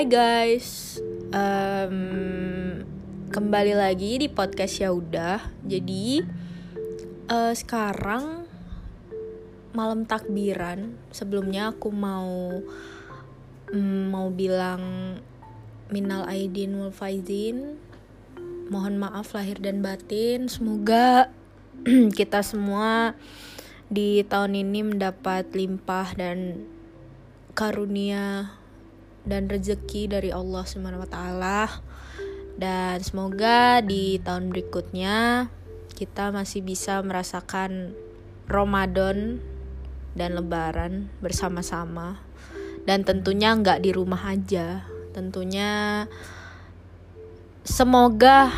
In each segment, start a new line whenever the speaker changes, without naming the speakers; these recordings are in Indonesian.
Hai guys, um, kembali lagi di podcast ya udah. Jadi uh, sekarang malam takbiran. Sebelumnya aku mau um, mau bilang minal aidin wal faizin. Mohon maaf lahir dan batin. Semoga kita semua di tahun ini mendapat limpah dan karunia dan rezeki dari Allah taala. Dan semoga di tahun berikutnya kita masih bisa merasakan Ramadan dan lebaran bersama-sama. Dan tentunya nggak di rumah aja. Tentunya semoga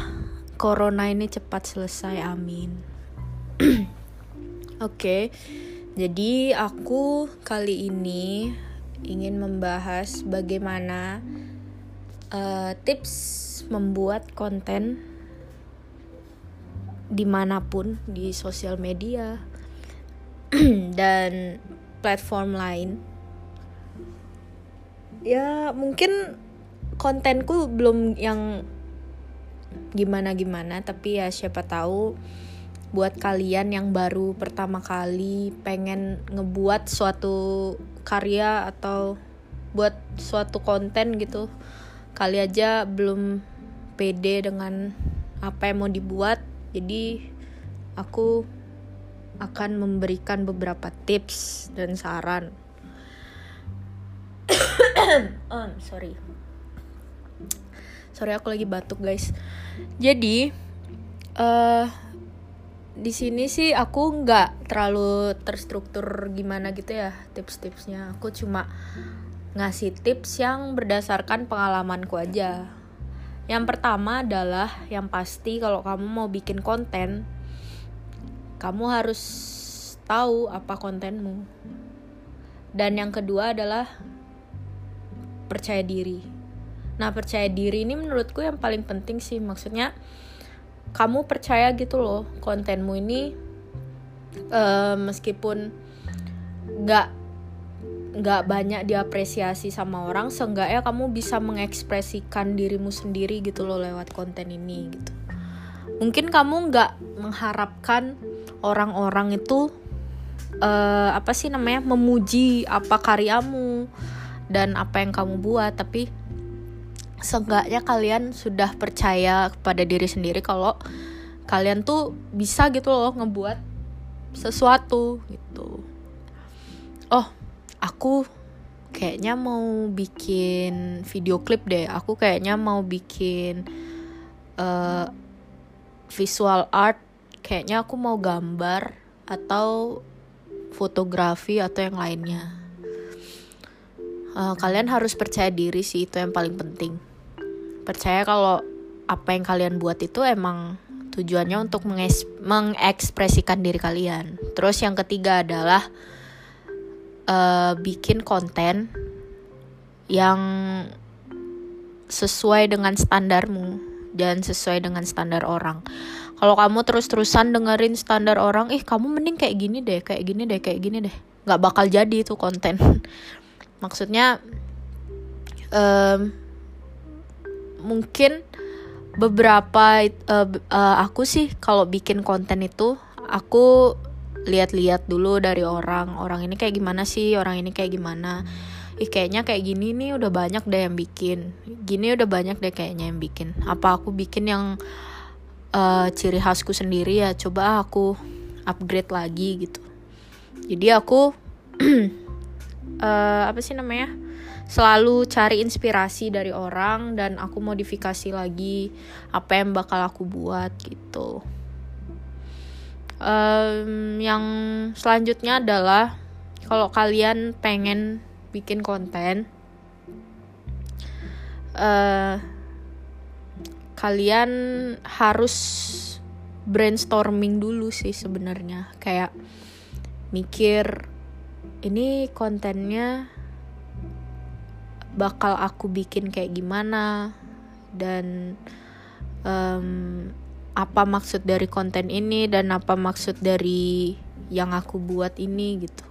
corona ini cepat selesai. Amin. Oke. Okay. Jadi aku kali ini ingin membahas bagaimana uh, tips membuat konten di mana pun di sosial media dan platform lain. Ya mungkin kontenku belum yang gimana-gimana tapi ya siapa tahu buat kalian yang baru pertama kali pengen ngebuat suatu karya atau buat suatu konten gitu kali aja belum pede dengan apa yang mau dibuat. Jadi aku akan memberikan beberapa tips dan saran. Oh, sorry. Sorry aku lagi batuk guys. Jadi uh, di sini sih aku nggak terlalu terstruktur gimana gitu ya tips-tipsnya. Aku cuma ngasih tips yang berdasarkan pengalamanku aja. Yang pertama adalah yang pasti kalau kamu mau bikin konten kamu harus tahu apa kontenmu. Dan yang kedua adalah percaya diri. Nah percaya diri ini menurutku yang paling penting sih. Maksudnya kamu percaya gitu loh kontenmu ini uh, meskipun nggak nggak banyak diapresiasi sama orang seenggaknya kamu bisa mengekspresikan dirimu sendiri gitu loh lewat konten ini gitu. Mungkin kamu nggak mengharapkan orang-orang itu uh, apa sih namanya memuji apa karyamu dan apa yang kamu buat tapi seenggaknya kalian sudah percaya kepada diri sendiri kalau kalian tuh bisa gitu loh ngebuat sesuatu gitu. Oh aku kayaknya mau bikin video klip deh. Aku kayaknya mau bikin uh, visual art. Kayaknya aku mau gambar atau fotografi atau yang lainnya. Uh, kalian harus percaya diri sih itu yang paling penting percaya kalau apa yang kalian buat itu emang tujuannya untuk mengekspresikan diri kalian. Terus yang ketiga adalah uh, bikin konten yang sesuai dengan standarmu dan sesuai dengan standar orang. Kalau kamu terus-terusan dengerin standar orang, ih kamu mending kayak gini deh, kayak gini deh, kayak gini deh, nggak bakal jadi itu konten. Maksudnya um, mungkin beberapa uh, uh, aku sih kalau bikin konten itu aku lihat-lihat dulu dari orang orang ini kayak gimana sih orang ini kayak gimana. Ih kayaknya kayak gini nih udah banyak deh yang bikin. Gini udah banyak deh kayaknya yang bikin. Apa aku bikin yang uh, ciri khasku sendiri ya? Coba aku upgrade lagi gitu. Jadi aku uh, apa sih namanya selalu cari inspirasi dari orang dan aku modifikasi lagi apa yang bakal aku buat gitu. Um, yang selanjutnya adalah kalau kalian pengen bikin konten uh, kalian harus brainstorming dulu sih sebenarnya. Kayak mikir ini kontennya bakal aku bikin kayak gimana dan um, apa maksud dari konten ini dan apa maksud dari yang aku buat ini gitu.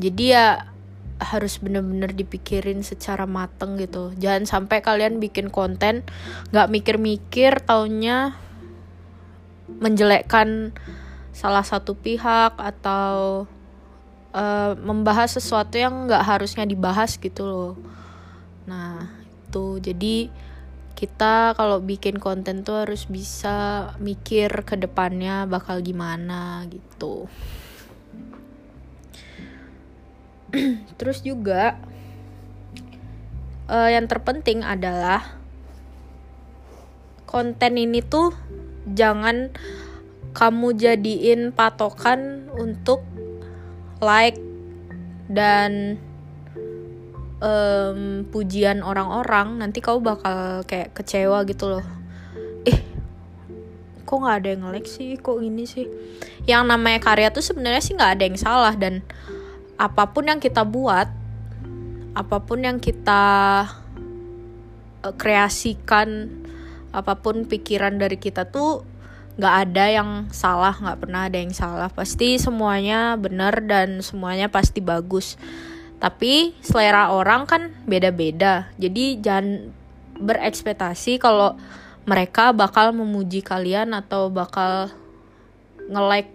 Jadi ya harus bener-bener dipikirin secara mateng gitu. Jangan sampai kalian bikin konten nggak mikir-mikir taunya menjelekkan salah satu pihak atau uh, membahas sesuatu yang nggak harusnya dibahas gitu loh. Nah itu. Jadi kita kalau bikin konten tuh harus bisa mikir ke depannya bakal gimana gitu. Terus juga uh, yang terpenting adalah konten ini tuh jangan kamu jadiin patokan untuk like dan um, pujian orang-orang nanti kau bakal kayak kecewa gitu loh. Eh kok nggak ada yang like sih? Kok gini sih? Yang namanya karya tuh sebenarnya sih nggak ada yang salah dan apa pun yang kita buat apa pun yang kita uh, kreasikan apa pun pikiran dari kita tuh nggak ada yang salah nggak pernah ada yang salah. Pasti semuanya benar dan semuanya pasti bagus. Tapi selera orang kan beda-beda. Jadi jangan berekspektasi kalau mereka bakal memuji kalian atau bakal nge-like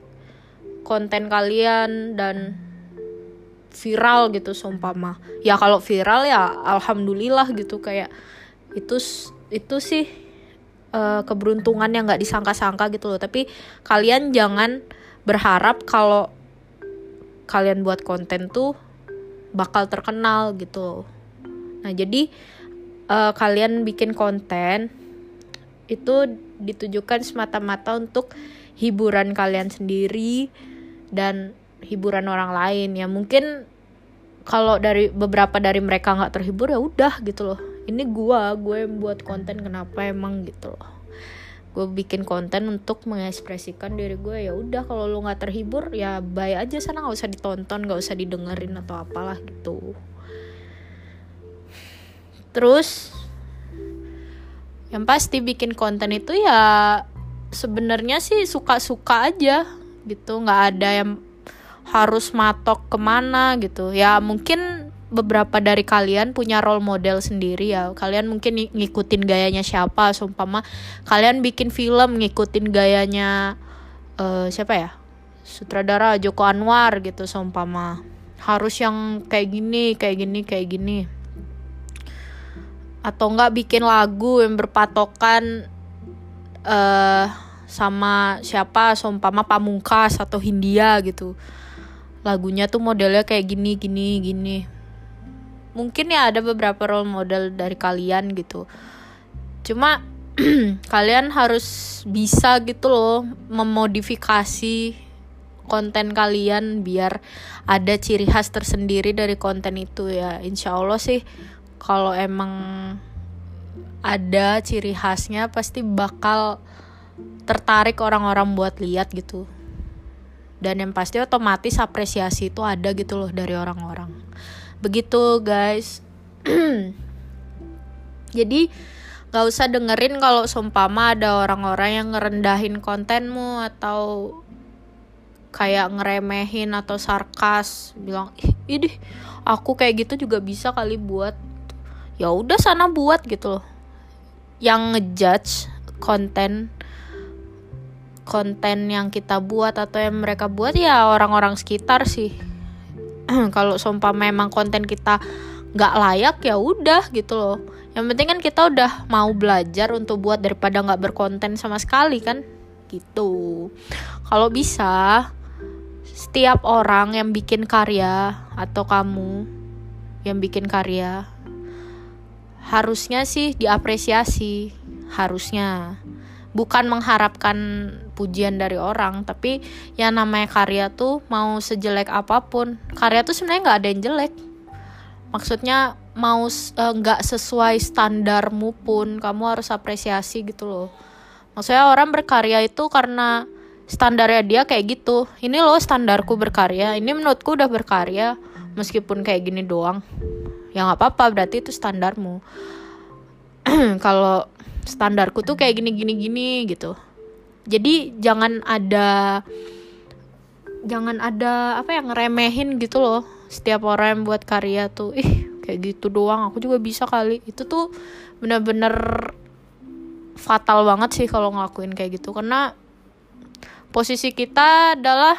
konten kalian dan viral gitu sumpama ya kalau viral ya alhamdulillah gitu kayak itu itu sih uh, keberuntungan yang nggak disangka-sangka gitu loh. Tapi kalian jangan berharap kalau kalian buat konten tuh bakal terkenal gitu. Nah jadi uh, kalian bikin konten itu ditujukan semata-mata untuk hiburan kalian sendiri dan hiburan orang lain. Ya mungkin kalau dari beberapa dari mereka nggak terhibur ya udah gitu loh ini gua gue buat konten kenapa emang gitu loh. Gue bikin konten untuk mengekspresikan diri gue ya udah kalau lu nggak terhibur ya bye aja sana nggak usah ditonton nggak usah didengerin atau apalah gitu. Terus yang pasti bikin konten itu ya sebenarnya sih suka-suka aja gitu nggak ada yang harus matok ke mana gitu. Ya mungkin beberapa dari kalian punya role model sendiri ya. Kalian mungkin ng ngikutin gayanya siapa sumpama kalian bikin film ngikutin gayanya uh, siapa ya? Sutradara Joko Anwar gitu sumpama harus yang kayak gini kayak gini kayak gini. Atau enggak bikin lagu yang berpatokan uh, sama siapa sumpama Pamungkas atau Hindia gitu. Lagunya tuh modelnya kayak gini gini gini mungkin ya ada beberapa role model dari kalian gitu. Cuma kalian harus bisa gitu loh memodifikasi konten kalian biar ada ciri khas tersendiri dari konten itu ya. Insya Allah sih kalau emang ada ciri khasnya pasti bakal tertarik orang-orang buat lihat gitu. Dan yang pasti otomatis apresiasi itu ada gitu loh dari orang-orang begitu guys. Jadi gak usah dengerin kalau sumpama ada orang-orang yang ngerendahin kontenmu atau kayak ngeremehin atau sarkas bilang ih ini aku kayak gitu juga bisa kali buat. Ya udah sana buat gitu loh. Yang ngejudge konten konten yang kita buat atau yang mereka buat ya orang-orang sekitar sih kalau sumpah memang konten kita nggak layak ya udah gitu loh. Yang penting kan kita udah mau belajar untuk buat daripada nggak berkonten sama sekali kan? Gitu. Kalau bisa setiap orang yang bikin karya atau kamu yang bikin karya harusnya sih diapresiasi. Harusnya. Bukan mengharapkan pujian dari orang tapi yang namanya karya tuh mau sejelek apa pun. Karya tuh sebenarnya nggak ada yang jelek. Maksudnya mau eh, nggak uh, sesuai standarmu pun kamu harus apresiasi gitu loh. Maksudnya orang berkarya itu karena standarnya dia kayak gitu. Ini loh standarku berkarya ini menurutku udah berkarya meskipun kayak gini doang. Ya nggak apa-apa berarti itu standarmu. Kalau standarku tuh kayak gini gini gini gitu jadi jangan ada jangan ada apa yang ngeremehin gitu loh setiap orang yang buat karya tuh. Ih kayak gitu doang. Aku juga bisa kali. Itu tuh bener-bener fatal banget sih kalau ngelakuin kayak gitu. Karena posisi kita adalah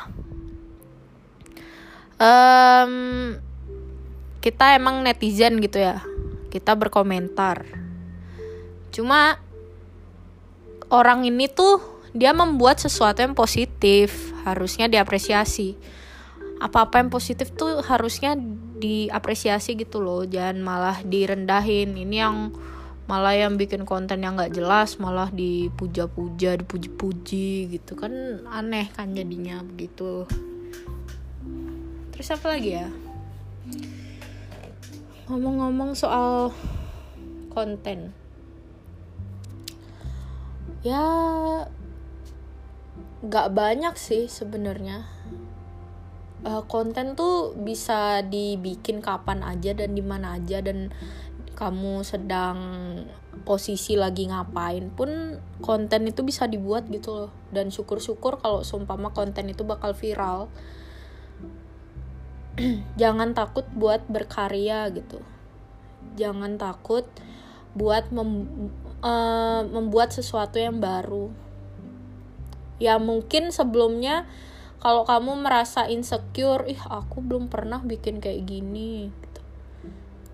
um, kita emang netizen gitu ya. Kita berkomentar. Cuma orang ini tuh dia membuat sesuatu yang positif harusnya diapresiasi. Apa-apa yang positif tuh harusnya diapresiasi gitu loh jangan malah direndahin. Ini yang malah yang bikin konten yang nggak jelas malah dipuja-puja dipuji-puji gitu. Kan aneh kan jadinya begitu. Terus apa lagi ya? Ngomong-ngomong soal konten. Ya nggak banyak sih sebenarnya. Uh, konten tuh bisa dibikin kapan aja dan di mana aja dan kamu sedang posisi lagi ngapain pun konten itu bisa dibuat gitu loh. Dan syukur-syukur kalau seumpama konten itu bakal viral. Jangan takut buat berkarya gitu. Jangan takut buat mem uh, membuat sesuatu yang baru ya mungkin sebelumnya kalau kamu merasa insecure ih aku belum pernah bikin kayak gini gitu.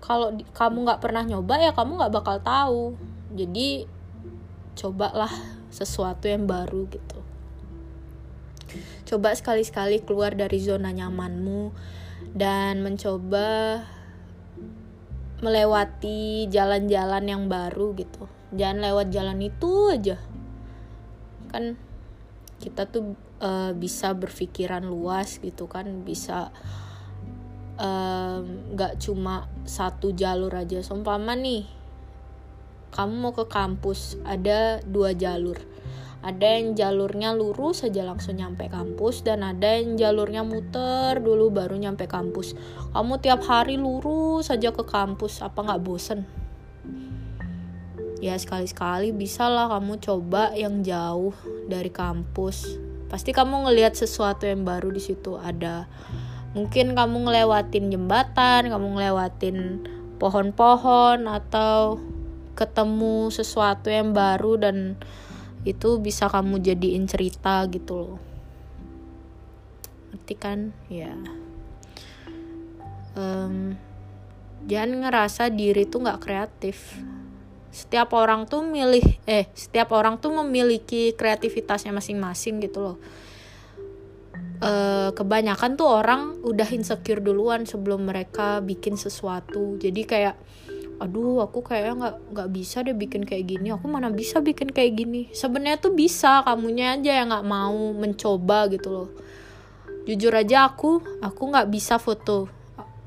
kalau kamu nggak pernah nyoba ya kamu nggak bakal tahu. Jadi cobalah sesuatu yang baru gitu. Coba sekali-sekali keluar dari zona nyamanmu dan mencoba melewati jalan-jalan yang baru gitu. Jangan lewat jalan itu aja. Kan kita tuh uh, bisa berpikiran luas gitu kan bisa nggak um, cuma satu jalur aja. Seumpama nih kamu mau ke kampus ada dua jalur. Ada yang jalurnya lurus saja langsung nyampe kampus dan ada yang jalurnya muter dulu baru nyampe kampus. Kamu tiap hari lurus saja ke kampus apa nggak bosen ya sekali-sekali bisa lah kamu coba yang jauh dari kampus. Pasti kamu ngelihat sesuatu yang baru di situ ada. Mungkin kamu ngelewatin jembatan kamu ngelewatin pohon-pohon atau ketemu sesuatu yang baru dan itu bisa kamu jadiin cerita gitu loh. Ngerti kan? Ya. Um, jangan ngerasa diri tuh nggak kreatif setiap orang tuh milih eh setiap orang tuh memiliki kreativitasnya masing-masing gitu loh. E, kebanyakan tuh orang udah insecure duluan sebelum mereka bikin sesuatu. Jadi kayak aduh aku kayaknya nggak nggak bisa deh bikin kayak gini. Aku mana bisa bikin kayak gini? Sebenarnya tuh bisa kamunya aja yang nggak mau mencoba gitu loh. Jujur aja aku aku nggak bisa foto.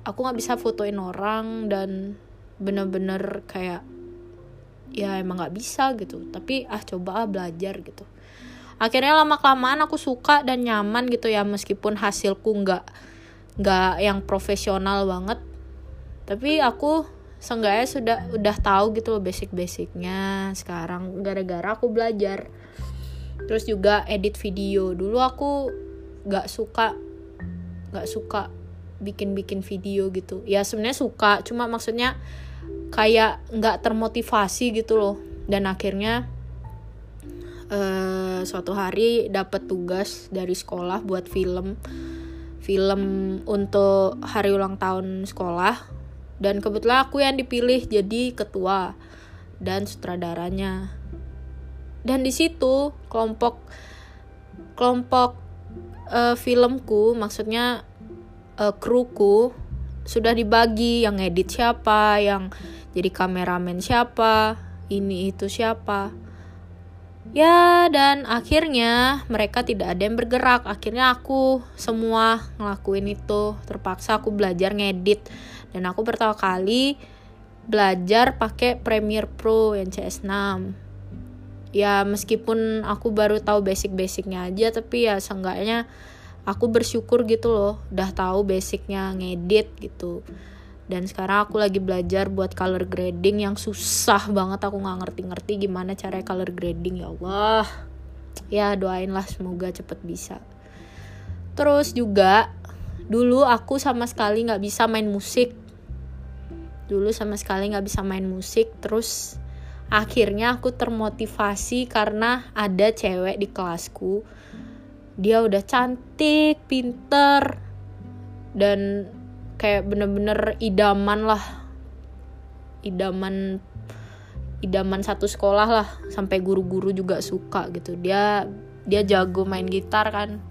Aku nggak bisa fotoin orang dan bener-bener kayak ya emang nggak bisa gitu. Tapi ah coba ah belajar gitu. Akhirnya lama kelamaan aku suka dan nyaman gitu ya meskipun hasilku nggak nggak yang profesional banget. Tapi aku seenggaknya sudah udah tahu gitu loh basic-basicnya. Sekarang gara-gara aku belajar. Terus juga edit video. Dulu aku nggak suka nggak suka bikin-bikin video gitu. Ya sebenarnya suka. Cuma maksudnya kayak nggak termotivasi gitu loh. Dan akhirnya uh, suatu hari dapat tugas dari sekolah buat film. Film untuk hari ulang tahun sekolah. Dan kebetulan aku yang dipilih jadi ketua dan sutradaranya. Dan di situ kelompok kelompok uh, filmku maksudnya uh, kruku sudah dibagi yang edit siapa yang jadi kameramen siapa? Ini itu siapa? Ya dan akhirnya mereka tidak ada yang bergerak. Akhirnya aku semua ngelakuin itu. Terpaksa aku belajar ngedit. Dan aku pertama kali belajar pakai Premiere Pro yang CS6 ya meskipun aku baru tahu basic-basicnya aja tapi ya seenggaknya aku bersyukur gitu loh. Udah tahu basicnya ngedit gitu dan sekarang aku lagi belajar buat color grading yang susah banget. Aku nggak ngerti-ngerti gimana cara color grading ya Allah. Ya doain lah semoga cepet bisa. Terus juga dulu aku sama sekali nggak bisa main musik. Dulu sama sekali nggak bisa main musik. Terus akhirnya aku termotivasi karena ada cewek di kelasku. Dia udah cantik pinter dan kayak bener-bener idaman lah. Idaman idaman satu sekolah lah. Sampai guru-guru juga suka gitu. Dia dia jago main gitar kan.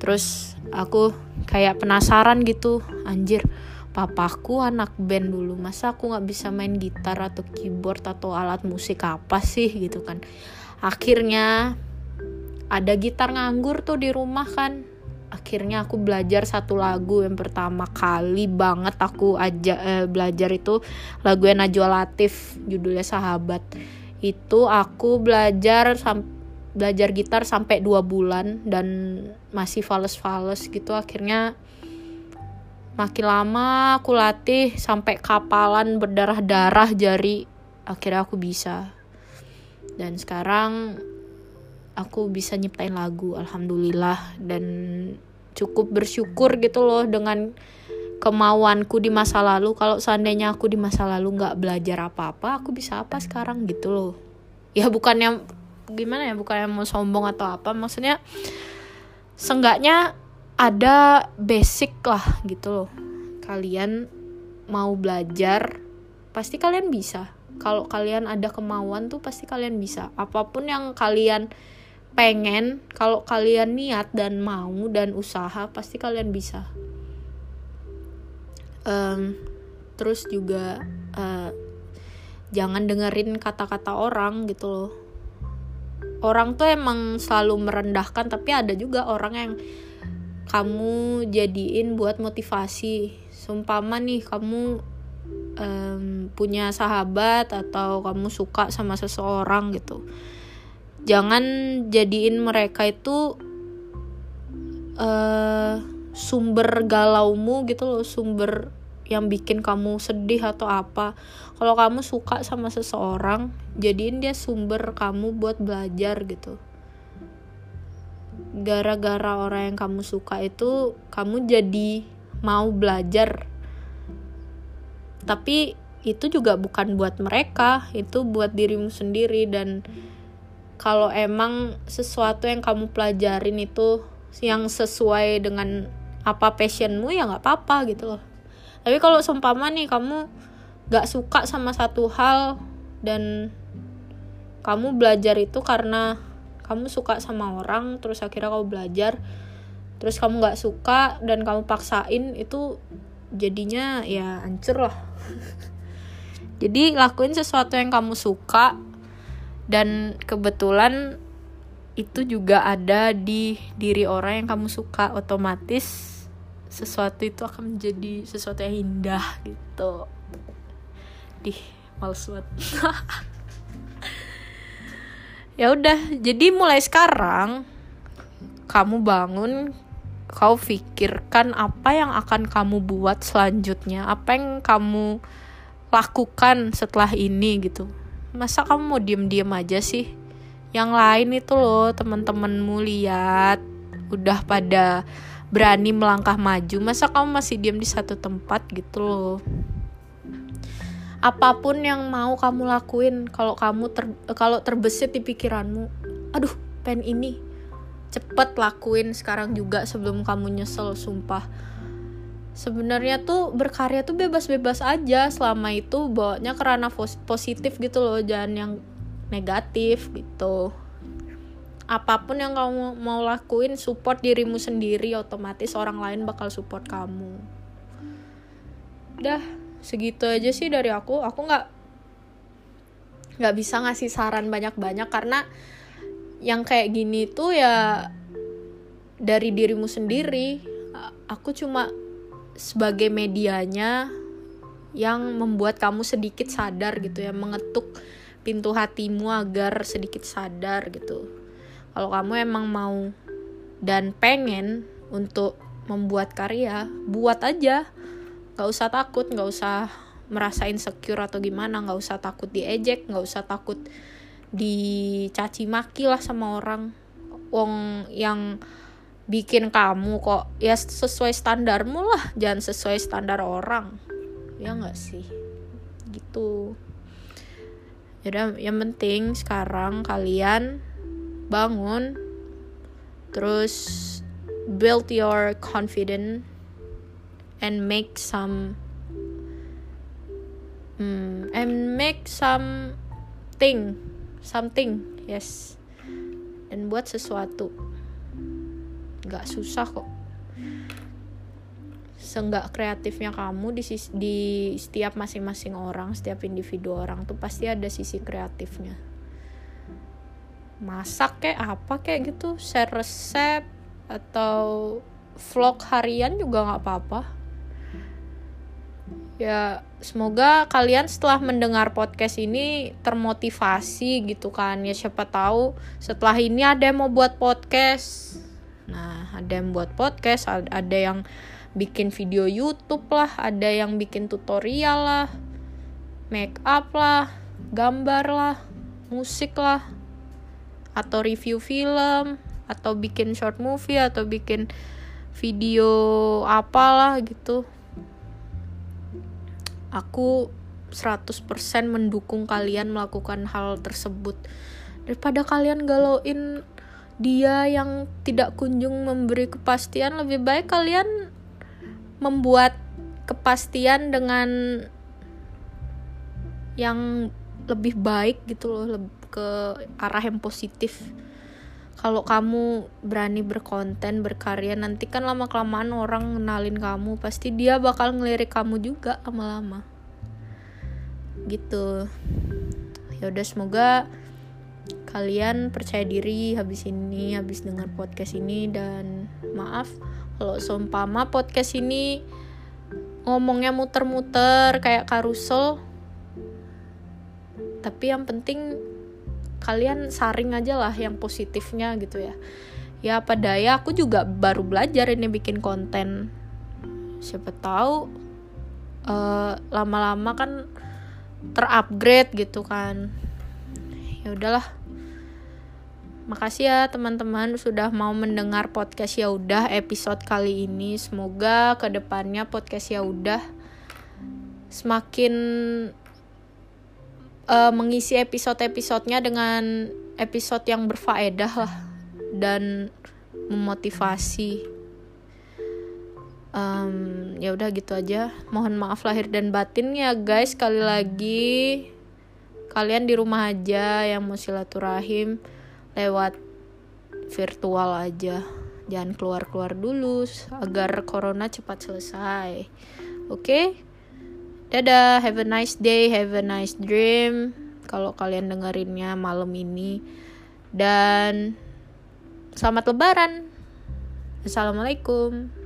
Terus aku kayak penasaran gitu. Anjir papaku anak band dulu. Masa aku nggak bisa main gitar atau keyboard atau alat musik apa sih gitu kan? Akhirnya ada gitar nganggur tuh di rumah kan akhirnya aku belajar satu lagu yang pertama kali banget aku aja eh, belajar itu lagu yang Najwa Latif judulnya Sahabat. Itu aku belajar sampai belajar gitar sampai dua bulan dan masih fales-fales gitu. Akhirnya makin lama aku latih sampai kapalan berdarah-darah jari akhirnya aku bisa. Dan sekarang aku bisa nyiptain lagu alhamdulillah dan cukup bersyukur gitu loh dengan kemauanku di masa lalu. Kalau seandainya aku di masa lalu nggak belajar apa-apa aku bisa apa sekarang gitu loh. Ya bukannya gimana ya bukannya mau sombong atau apa maksudnya senggaknya ada basic lah gitu loh. Kalian mau belajar pasti kalian bisa. Kalau kalian ada kemauan tuh pasti kalian bisa. Apa pun yang kalian pengen kalau kalian niat dan mau dan usaha pasti kalian bisa. Um, terus juga uh, jangan dengerin kata-kata orang gitu loh. Orang tuh emang selalu merendahkan tapi ada juga orang yang kamu jadiin buat motivasi. Sumpama nih kamu um, punya sahabat atau kamu suka sama seseorang gitu jangan jadiin mereka itu uh, sumber galaumu gitu loh sumber yang bikin kamu sedih atau apa. Kalau kamu suka sama seseorang jadiin dia sumber kamu buat belajar gitu. Gara-gara orang yang kamu suka itu kamu jadi mau belajar. Tapi itu juga bukan buat mereka itu buat dirimu sendiri dan kalau emang sesuatu yang kamu pelajarin itu yang sesuai dengan apa passionmu ya nggak apa-apa gitu loh. Tapi kalau seumpama nih kamu gak suka sama satu hal dan kamu belajar itu karena kamu suka sama orang terus akhirnya kamu belajar terus kamu nggak suka dan kamu paksain itu jadinya ya hancur lah. Jadi lakuin sesuatu yang kamu suka dan kebetulan itu juga ada di diri orang yang kamu suka. Otomatis sesuatu itu akan menjadi sesuatu yang indah gitu. Dih males banget. Ya udah jadi mulai sekarang kamu bangun kau pikirkan apa yang akan kamu buat selanjutnya. Apa yang kamu lakukan setelah ini gitu masa kamu mau diem-diem aja sih? Yang lain itu loh teman-temanmu lihat. Udah pada berani melangkah maju masa kamu masih diem di satu tempat gitu loh? Apa pun yang mau kamu lakuin kalau kamu ter kalau terbesit di pikiranmu aduh pen ini. Cepet lakuin sekarang juga sebelum kamu nyesel sumpah sebenarnya tuh berkarya tuh bebas-bebas aja. Selama itu bawanya kerana positif gitu loh. Jangan yang negatif gitu. Apa pun yang kamu mau lakuin support dirimu sendiri. Otomatis orang lain bakal support kamu. Dah segitu aja sih dari aku. Aku nggak nggak bisa ngasih saran banyak-banyak karena yang kayak gini tuh ya dari dirimu sendiri. Aku cuma sebagai medianya yang membuat kamu sedikit sadar gitu ya mengetuk pintu hatimu agar sedikit sadar gitu. Kalau kamu emang mau dan pengen untuk membuat karya buat aja. Nggak usah takut nggak usah merasa insecure atau gimana nggak usah takut diejek nggak usah takut dicaci maki lah sama orang. Wong yang bikin kamu kok ya sesuai standarmu lah jangan sesuai standar orang. Ya nggak sih? Gitu. Jadi yang penting sekarang kalian bangun terus build your confidence and make some hmm, and make some thing something yes dan buat sesuatu nggak susah kok. Seenggak kreatifnya kamu di di setiap masing-masing orang setiap individu orang tuh pasti ada sisi kreatifnya. Masak kayak apa kayak gitu share resep atau vlog harian juga nggak apa-apa. Ya semoga kalian setelah mendengar podcast ini termotivasi gitu kan. Ya siapa tahu setelah ini ada yang mau buat podcast nah ada yang buat podcast ada yang bikin video YouTube lah ada yang bikin tutorial lah make up lah gambar lah musik lah atau review film atau bikin short movie atau bikin video apalah gitu. Aku 100% mendukung kalian melakukan hal tersebut. Daripada kalian galauin dia yang tidak kunjung memberi kepastian lebih baik kalian membuat kepastian dengan yang lebih baik gitu loh ke arah yang positif. Kalau kamu berani berkonten berkarya nanti kan lama kelamaan orang ngenalin kamu pasti dia bakal ngelirik kamu juga lama-lama. Gitu. Ya udah semoga kalian percaya diri habis ini habis dengar podcast ini dan maaf kalau seumpama podcast ini ngomongnya muter-muter kayak karusel. Tapi yang penting kalian saring aja lah yang positifnya gitu ya. Ya pada ya aku juga baru belajar ini bikin konten. Siapa tahu eh, lama-lama kan terupgrade gitu kan. Ya udahlah makasih ya teman-teman sudah mau mendengar podcast ya udah episode kali ini semoga ke depannya podcast ya udah semakin uh, mengisi episode-episodenya dengan episode yang berfaedah lah dan memotivasi. Um, ya udah gitu aja. Mohon maaf lahir dan batin ya guys. Sekali lagi kalian di rumah aja yang mau silaturahim lewat virtual aja. Jangan keluar-keluar dulu agar corona cepat selesai. Oke? Okay? Dadah, have a nice day, have a nice dream. Kalau kalian dengerinnya malam ini. Dan selamat lebaran. Assalamualaikum.